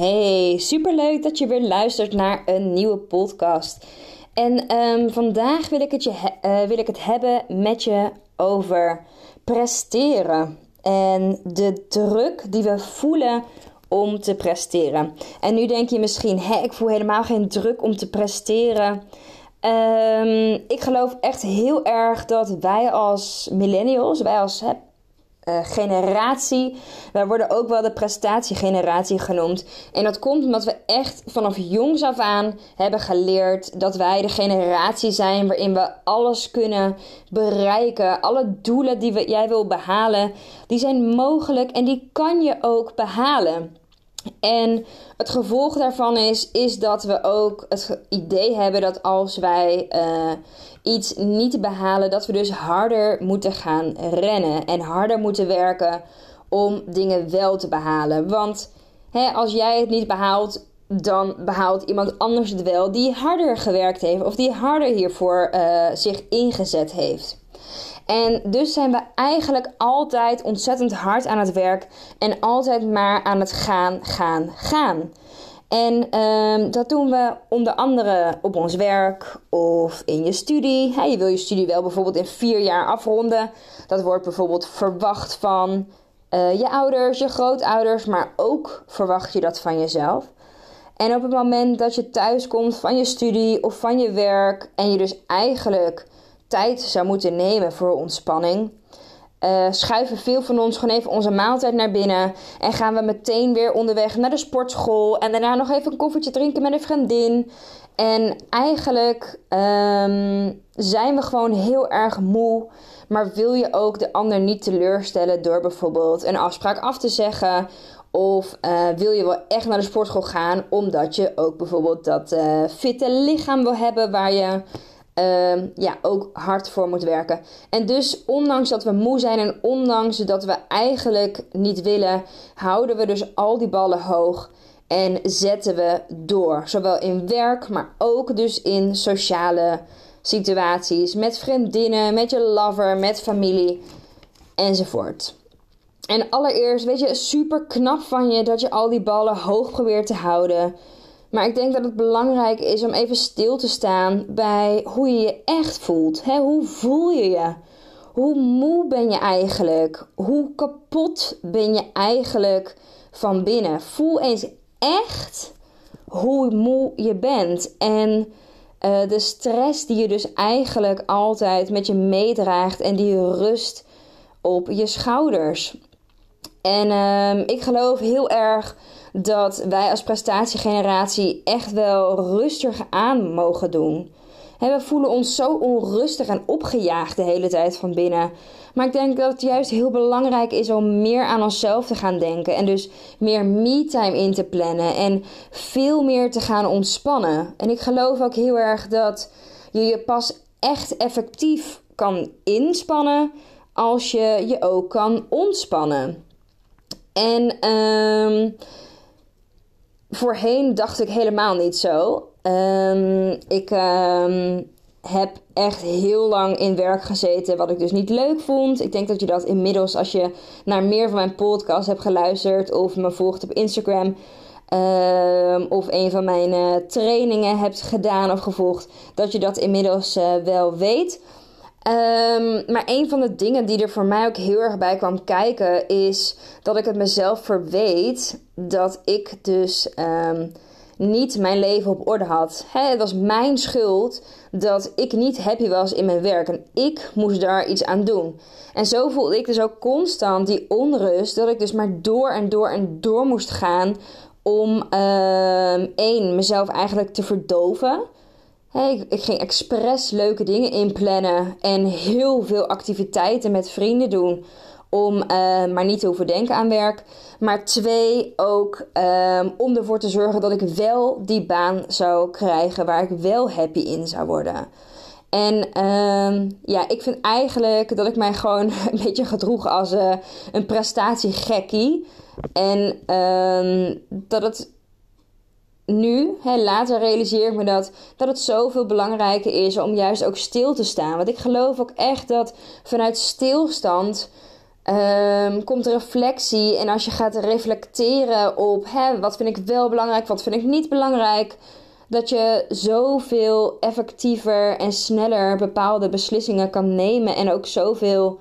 Hey, superleuk dat je weer luistert naar een nieuwe podcast. En ehm, vandaag wil ik, het je uh, wil ik het hebben met je over presteren. En de druk die we voelen om te presteren. En nu denk je misschien, hé, ik voel helemaal geen druk om te presteren. Um, ik geloof echt heel erg dat wij als millennials, wij als uh, generatie. Wij worden ook wel de prestatiegeneratie genoemd. En dat komt omdat we echt vanaf jongs af aan hebben geleerd dat wij de generatie zijn waarin we alles kunnen bereiken. Alle doelen die we, jij wil behalen, die zijn mogelijk en die kan je ook behalen. En het gevolg daarvan is, is dat we ook het idee hebben dat als wij uh, iets niet behalen, dat we dus harder moeten gaan rennen en harder moeten werken om dingen wel te behalen. Want hè, als jij het niet behaalt, dan behaalt iemand anders het wel die harder gewerkt heeft of die harder hiervoor uh, zich ingezet heeft. En dus zijn we eigenlijk altijd ontzettend hard aan het werk en altijd maar aan het gaan, gaan, gaan. En um, dat doen we onder andere op ons werk of in je studie. Je wil je studie wel bijvoorbeeld in vier jaar afronden. Dat wordt bijvoorbeeld verwacht van uh, je ouders, je grootouders, maar ook verwacht je dat van jezelf. En op het moment dat je thuis komt van je studie of van je werk en je dus eigenlijk tijd zou moeten nemen voor ontspanning, uh, schuiven veel van ons gewoon even onze maaltijd naar binnen. En gaan we meteen weer onderweg naar de sportschool. En daarna nog even een koffertje drinken met een vriendin. En eigenlijk um, zijn we gewoon heel erg moe. Maar wil je ook de ander niet teleurstellen door bijvoorbeeld een afspraak af te zeggen. Of uh, wil je wel echt naar de sportschool gaan omdat je ook bijvoorbeeld dat uh, fitte lichaam wil hebben waar je uh, ja, ook hard voor moet werken. En dus, ondanks dat we moe zijn en ondanks dat we eigenlijk niet willen, houden we dus al die ballen hoog en zetten we door. Zowel in werk, maar ook dus in sociale situaties. Met vriendinnen, met je lover, met familie enzovoort. En allereerst, weet je, super knap van je dat je al die ballen hoog probeert te houden. Maar ik denk dat het belangrijk is om even stil te staan bij hoe je je echt voelt. He, hoe voel je je? Hoe moe ben je eigenlijk? Hoe kapot ben je eigenlijk van binnen? Voel eens echt hoe moe je bent. En uh, de stress die je dus eigenlijk altijd met je meedraagt en die rust op je schouders. En uh, ik geloof heel erg dat wij als prestatiegeneratie echt wel rustiger aan mogen doen. we voelen ons zo onrustig en opgejaagd de hele tijd van binnen. Maar ik denk dat het juist heel belangrijk is om meer aan onszelf te gaan denken. En dus meer me-time in te plannen. En veel meer te gaan ontspannen. En ik geloof ook heel erg dat je je pas echt effectief kan inspannen als je je ook kan ontspannen. En um, voorheen dacht ik helemaal niet zo. Um, ik um, heb echt heel lang in werk gezeten, wat ik dus niet leuk vond. Ik denk dat je dat inmiddels, als je naar meer van mijn podcast hebt geluisterd of me volgt op Instagram. Um, of een van mijn uh, trainingen hebt gedaan of gevolgd, dat je dat inmiddels uh, wel weet. Um, maar een van de dingen die er voor mij ook heel erg bij kwam kijken, is dat ik het mezelf verweet dat ik dus um, niet mijn leven op orde had. He, het was mijn schuld dat ik niet happy was in mijn werk en ik moest daar iets aan doen. En zo voelde ik dus ook constant die onrust dat ik dus maar door en door en door moest gaan om um, één mezelf eigenlijk te verdoven Hey, ik ging expres leuke dingen inplannen en heel veel activiteiten met vrienden doen om eh, maar niet te hoeven denken aan werk. Maar twee, ook um, om ervoor te zorgen dat ik wel die baan zou krijgen waar ik wel happy in zou worden. En um, ja, ik vind eigenlijk dat ik mij gewoon een beetje gedroeg als uh, een prestatiegekkie. En um, dat het nu, hè, later realiseer ik me dat, dat het zoveel belangrijker is om juist ook stil te staan. Want ik geloof ook echt dat vanuit stilstand um, komt reflectie. En als je gaat reflecteren op hè, wat vind ik wel belangrijk, wat vind ik niet belangrijk. Dat je zoveel effectiever en sneller bepaalde beslissingen kan nemen. En ook zoveel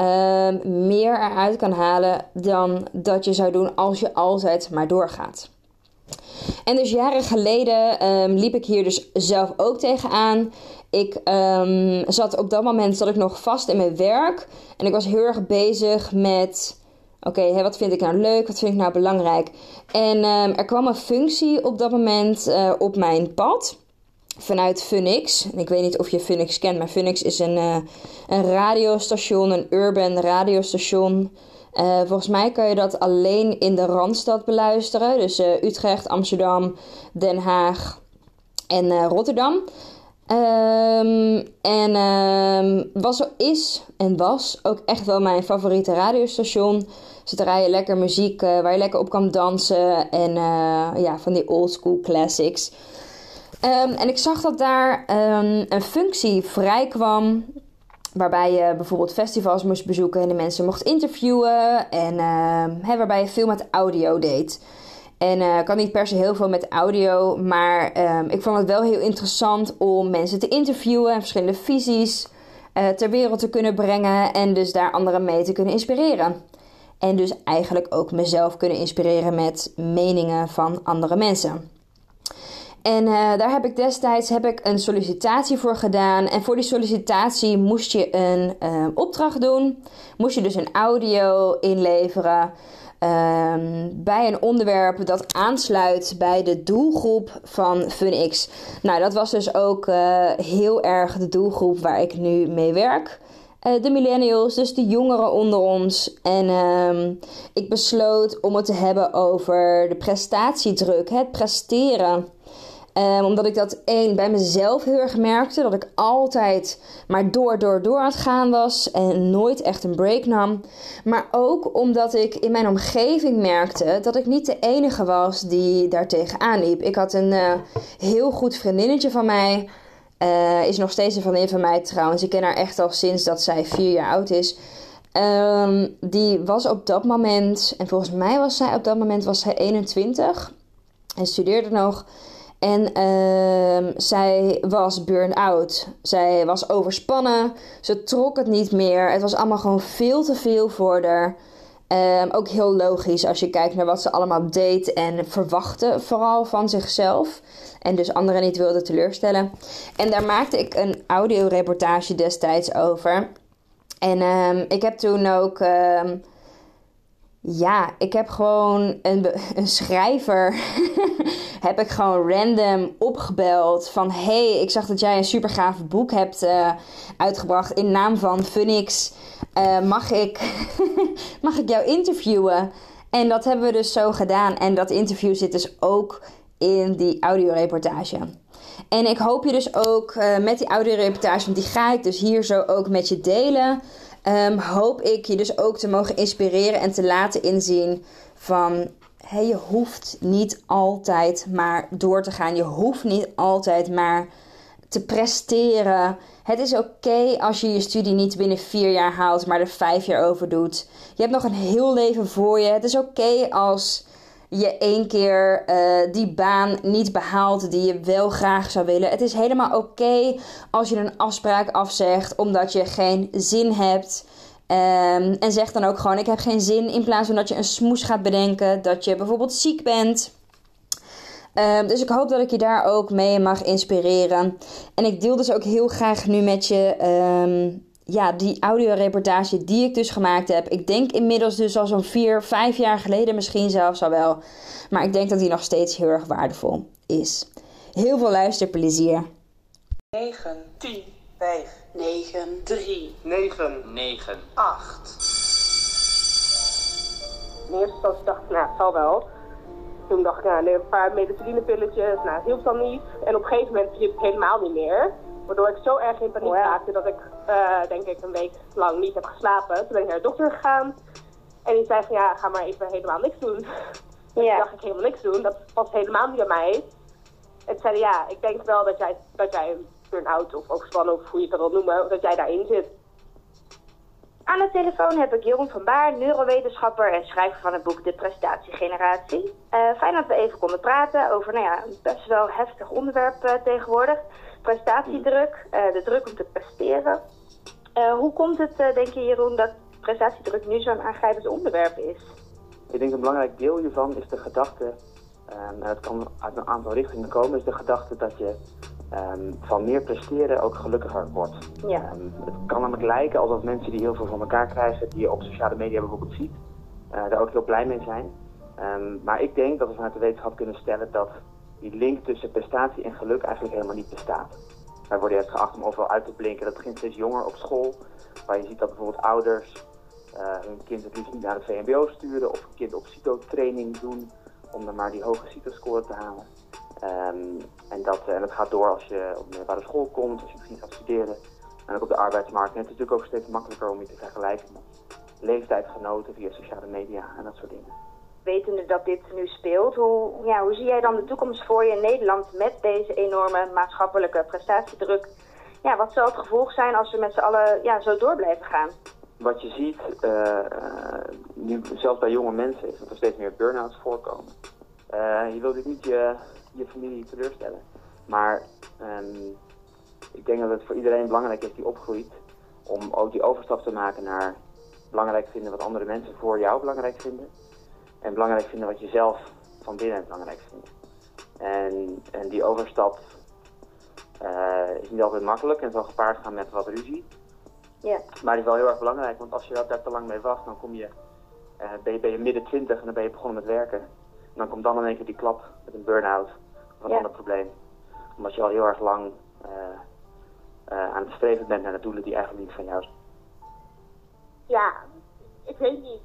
um, meer eruit kan halen dan dat je zou doen als je altijd maar doorgaat. En dus jaren geleden um, liep ik hier dus zelf ook tegenaan. Ik um, zat op dat moment zat ik nog vast in mijn werk. En ik was heel erg bezig met... Oké, wat vind ik nou leuk? Wat vind ik nou belangrijk? En um, er kwam een functie op dat moment uh, op mijn pad. Vanuit Funix. En ik weet niet of je Funix kent, maar Funix is een, uh, een radiostation, een urban radiostation... Uh, volgens mij kan je dat alleen in de Randstad beluisteren. Dus uh, Utrecht, Amsterdam, Den Haag en uh, Rotterdam. Um, en um, was, is en was ook echt wel mijn favoriete radiostation. Ze draaien lekker muziek waar je lekker op kan dansen. En ja, van die old school classics. Um, en ik zag dat daar een functie vrij kwam Waarbij je bijvoorbeeld festivals moest bezoeken en de mensen mocht interviewen. En uh, waarbij je veel met audio deed. En ik kan niet per se heel veel met audio, maar uh, ik vond het wel heel interessant om mensen te interviewen en verschillende visies uh, ter wereld te kunnen brengen en dus daar anderen mee te kunnen inspireren. En dus eigenlijk ook mezelf kunnen inspireren met meningen van andere mensen. En uh, daar heb ik destijds heb ik een sollicitatie voor gedaan. En voor die sollicitatie moest je een uh, opdracht doen. Moest je dus een audio inleveren. Um, bij een onderwerp dat aansluit bij de doelgroep van FunX. Nou, dat was dus ook uh, heel erg de doelgroep waar ik nu mee werk. de millennials, dus de jongeren onder ons. En um, ik besloot om het te hebben over de prestatiedruk, het presteren. Um, omdat ik dat één bij mezelf heel erg merkte. Dat ik altijd maar door, door, door aan het gaan was. En nooit echt een break nam. Maar ook omdat ik in mijn omgeving merkte dat ik niet de enige was die daar tegenaan liep. Ik had een uh, heel goed vriendinnetje van mij. Uh, is nog steeds een vriendin van mij trouwens. Ik ken haar echt al sinds dat zij vier jaar oud is. Um, die was op dat moment, en volgens mij was zij op dat moment was zij 21 en studeerde nog. En uh, zij was burn-out. Zij was overspannen. Ze trok het niet meer. Het was allemaal gewoon veel te veel voor haar. Um, ook heel logisch als je kijkt naar wat ze allemaal deed en verwachtte, vooral van zichzelf. En dus anderen niet wilde teleurstellen. En daar maakte ik een audioreportage destijds over. En um, ik heb toen ook. Ja, ik heb gewoon een, een schrijver. heb ik gewoon random opgebeld. Van hey, ik zag dat jij een super gaaf boek hebt uh, uitgebracht in naam van Funix. Uh, mag, ik, mag ik jou interviewen? En dat hebben we dus zo gedaan. En dat interview zit dus ook in die audioreportage. En ik hoop je dus ook uh, met die audioreportage, want die ga ik dus hier zo ook met je delen. Um, hoop ik je dus ook te mogen inspireren en te laten inzien van je hoeft niet altijd maar door te gaan. Je hoeft niet altijd maar te presteren. Het is oké als je je studie niet binnen vier jaar haalt, maar er vijf jaar over doet. Je hebt nog een heel leven voor je. Het is oké als je één keer uh, die baan niet behaalt die je wel graag zou willen. Het is helemaal oké als je een afspraak afzegt omdat je geen zin hebt. Um, en zeg dan ook gewoon: Ik heb geen zin. In plaats van dat je een smoes gaat bedenken. Dat je bijvoorbeeld ziek bent. Um, dus ik hoop dat ik je daar ook mee mag inspireren. En ik deel dus ook heel graag nu met je. Um, ja, die audioreportage die ik dus gemaakt heb. Ik denk inmiddels dus al zo'n vier, vijf jaar geleden misschien zelfs al wel. Maar ik denk dat die nog steeds heel erg waardevol is. Heel veel luisterplezier. 9, 10, 5, 9, 3, 9, 9, 8. In eerste instantie dacht ik, nou, het zal wel. Toen dacht ik, nou, een paar medicinepilletjes, nou, het hielp dan niet. En op een gegeven moment hielp het helemaal niet meer. Waardoor ik zo erg in paniek raakte dat ik, eh, denk ik, een week lang niet heb geslapen. Toen ben ik naar de dokter gegaan. En die zei van, ja, ga maar even helemaal niks doen. Dus toen dacht ik, helemaal niks doen, dat past helemaal niet bij mij. En zei ja, ik denk wel dat jij, dat jij een burn-out of overspannen, of hoe je het dan wil noemen, dat jij daarin zit. Aan de telefoon heb ik Jeroen van Baar, neurowetenschapper en schrijver van het boek De Prestatiegeneratie. Eh fijn dat we even konden praten over nou ja, een best wel heftig onderwerp eh, tegenwoordig. Prestatiedruk, eh, de druk om te presteren. Eh, hoe komt het, eh, denk je Jeroen, dat prestatiedruk nu zo'n aangrijpend onderwerp is? Ik denk een belangrijk deel hiervan is de gedachte, ehm, en het kan uit een aantal richtingen komen, is de gedachte dat je ehm, van meer presteren ook gelukkiger wordt. Ja. Ehm, het kan namelijk lijken alsof mensen die heel veel van elkaar krijgen, die je op sociale media bijvoorbeeld ziet, daar ook heel blij mee zijn. Maar ik denk dat we vanuit de wetenschap kunnen stellen dat die link tussen prestatie en geluk eigenlijk helemaal niet bestaat. Wij worden juist geacht om overal uit te blinken. Dat begint steeds jonger op school, waar je ziet dat bijvoorbeeld ouders eh, hun kind het liefst niet naar het VMBO sturen of een kind op CITO-training doen om dan maar die hoge CITO-score te halen. Ehm, en, dat, en dat gaat door als je op middelbare school komt, als je misschien gaat studeren en ook op de arbeidsmarkt. En het is natuurlijk ook steeds makkelijker om je te vergelijken met leeftijdsgenoten via sociale media en dat soort dingen. Wetende dat dit nu speelt, hoe, ja, hoe zie jij dan de toekomst voor je in Nederland met deze enorme maatschappelijke prestatiedruk? Ja, wat zal het gevolg zijn als we met z'n allen ja, zo door blijven gaan? Wat je ziet, eh, eh, nu zelfs bij jonge mensen, is dat er steeds meer burn-outs voorkomen. Eh, je wilt dit niet je, je familie teleurstellen. Maar ehm, ik denk dat het voor iedereen belangrijk is die opgroeit om ook die overstap te maken naar belangrijk vinden wat andere mensen voor jou belangrijk vinden. En belangrijk vinden wat je zelf van binnen belangrijk vindt. En, en die overstap eh, is niet altijd makkelijk en zal gepaard gaan met wat ruzie. Ja. Maar die is wel heel erg belangrijk, want als je daar te lang mee wacht, dan kom je, eh, ben je, ben je midden twintig en dan ben je begonnen met werken. En dan komt dan in één keer die klap met een burn-out of een Ja. ander probleem. Omdat je al heel erg lang eh, aan het streven bent naar de doelen die eigenlijk niet van jou zijn. Ja, ik weet niet.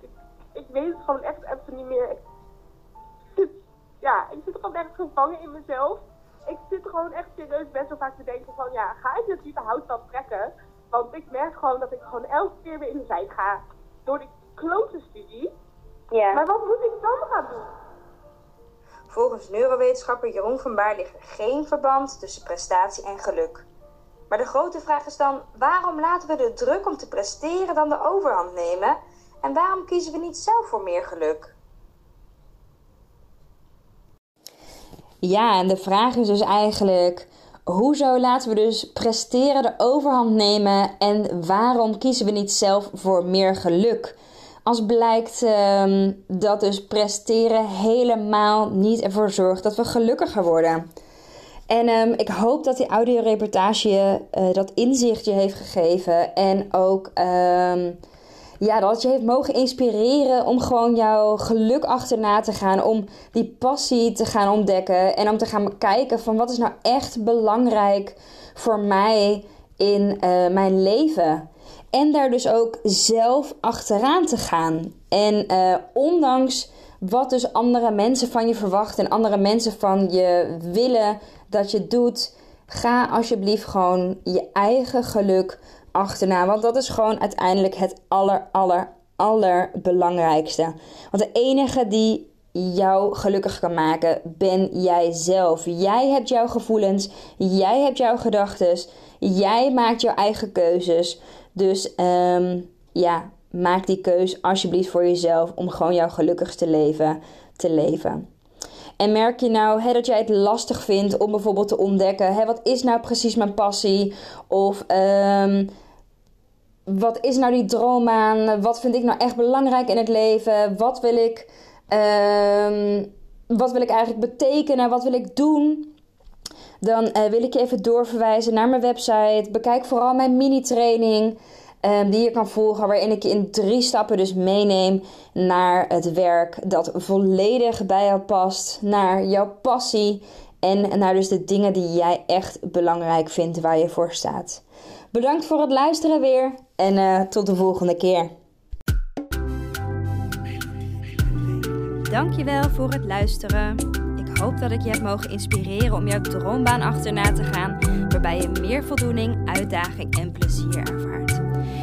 Ik, weet het gewoon echt even niet meer. Ik zit, ja, ik zit gewoon echt gevangen in mezelf. Ik zit gewoon echt serieus best wel vaak te denken van, ja, ga ik het überhaupt wel trekken? Want ik merk gewoon dat ik gewoon elke keer weer in de zij ga door die klote studie. Ja. Maar wat moet ik dan gaan doen? Volgens neurowetenschapper Jeroen van Baar ligt er geen verband tussen prestatie en geluk. Maar de grote vraag is dan: waarom laten we de druk om te presteren dan de overhand nemen? En waarom kiezen we niet zelf voor meer geluk? Ja, en de vraag is dus eigenlijk: hoezo laten we dus presteren de overhand nemen en waarom kiezen we niet zelf voor meer geluk? Als blijkt ehm, dat dus presteren helemaal niet ervoor zorgt dat we gelukkiger worden. En ehm, ik hoop dat die audioreportage eh, dat inzicht je heeft gegeven. En ook ehm, ja, dat je heeft mogen inspireren om gewoon jouw geluk achterna te gaan. Om die passie te gaan ontdekken. En om te gaan kijken van wat is nou echt belangrijk voor mij in eh, mijn leven. En daar dus ook zelf achteraan te gaan. En eh, ondanks wat dus andere mensen van je verwachten en andere mensen van je willen dat je doet, ga alsjeblieft gewoon je eigen geluk achterna. Want dat is gewoon uiteindelijk het aller, aller, allerbelangrijkste. Want de enige die jou gelukkig kan maken, ben jij zelf. Jij hebt jouw gevoelens, jij hebt jouw gedachten, jij maakt jouw eigen keuzes. Dus ehm, ja, maak die keus alsjeblieft voor jezelf om gewoon jouw gelukkigste leven te leven. En merk je nou hè, dat jij het lastig vindt om bijvoorbeeld te ontdekken: hè, wat is nou precies mijn passie? Of ehm, wat is nou die droombaan? Wat vind ik nou echt belangrijk in het leven? Wat wil ik, ehm, wat wil ik eigenlijk betekenen? Wat wil ik doen? Dan eh, wil ik je even doorverwijzen naar mijn website. Bekijk vooral mijn mini-training. Ehm, die je kan volgen, waarin ik je in drie stappen dus meeneem naar het werk dat volledig bij jou past, naar jouw passie En naar dus de dingen die jij echt belangrijk vindt waar je voor staat. Bedankt voor het luisteren weer en uh, tot de volgende keer. Dankjewel voor het luisteren. Ik hoop dat ik je heb mogen inspireren om jouw droombaan achterna te gaan, waarbij je meer voldoening, uitdaging en plezier ervaart.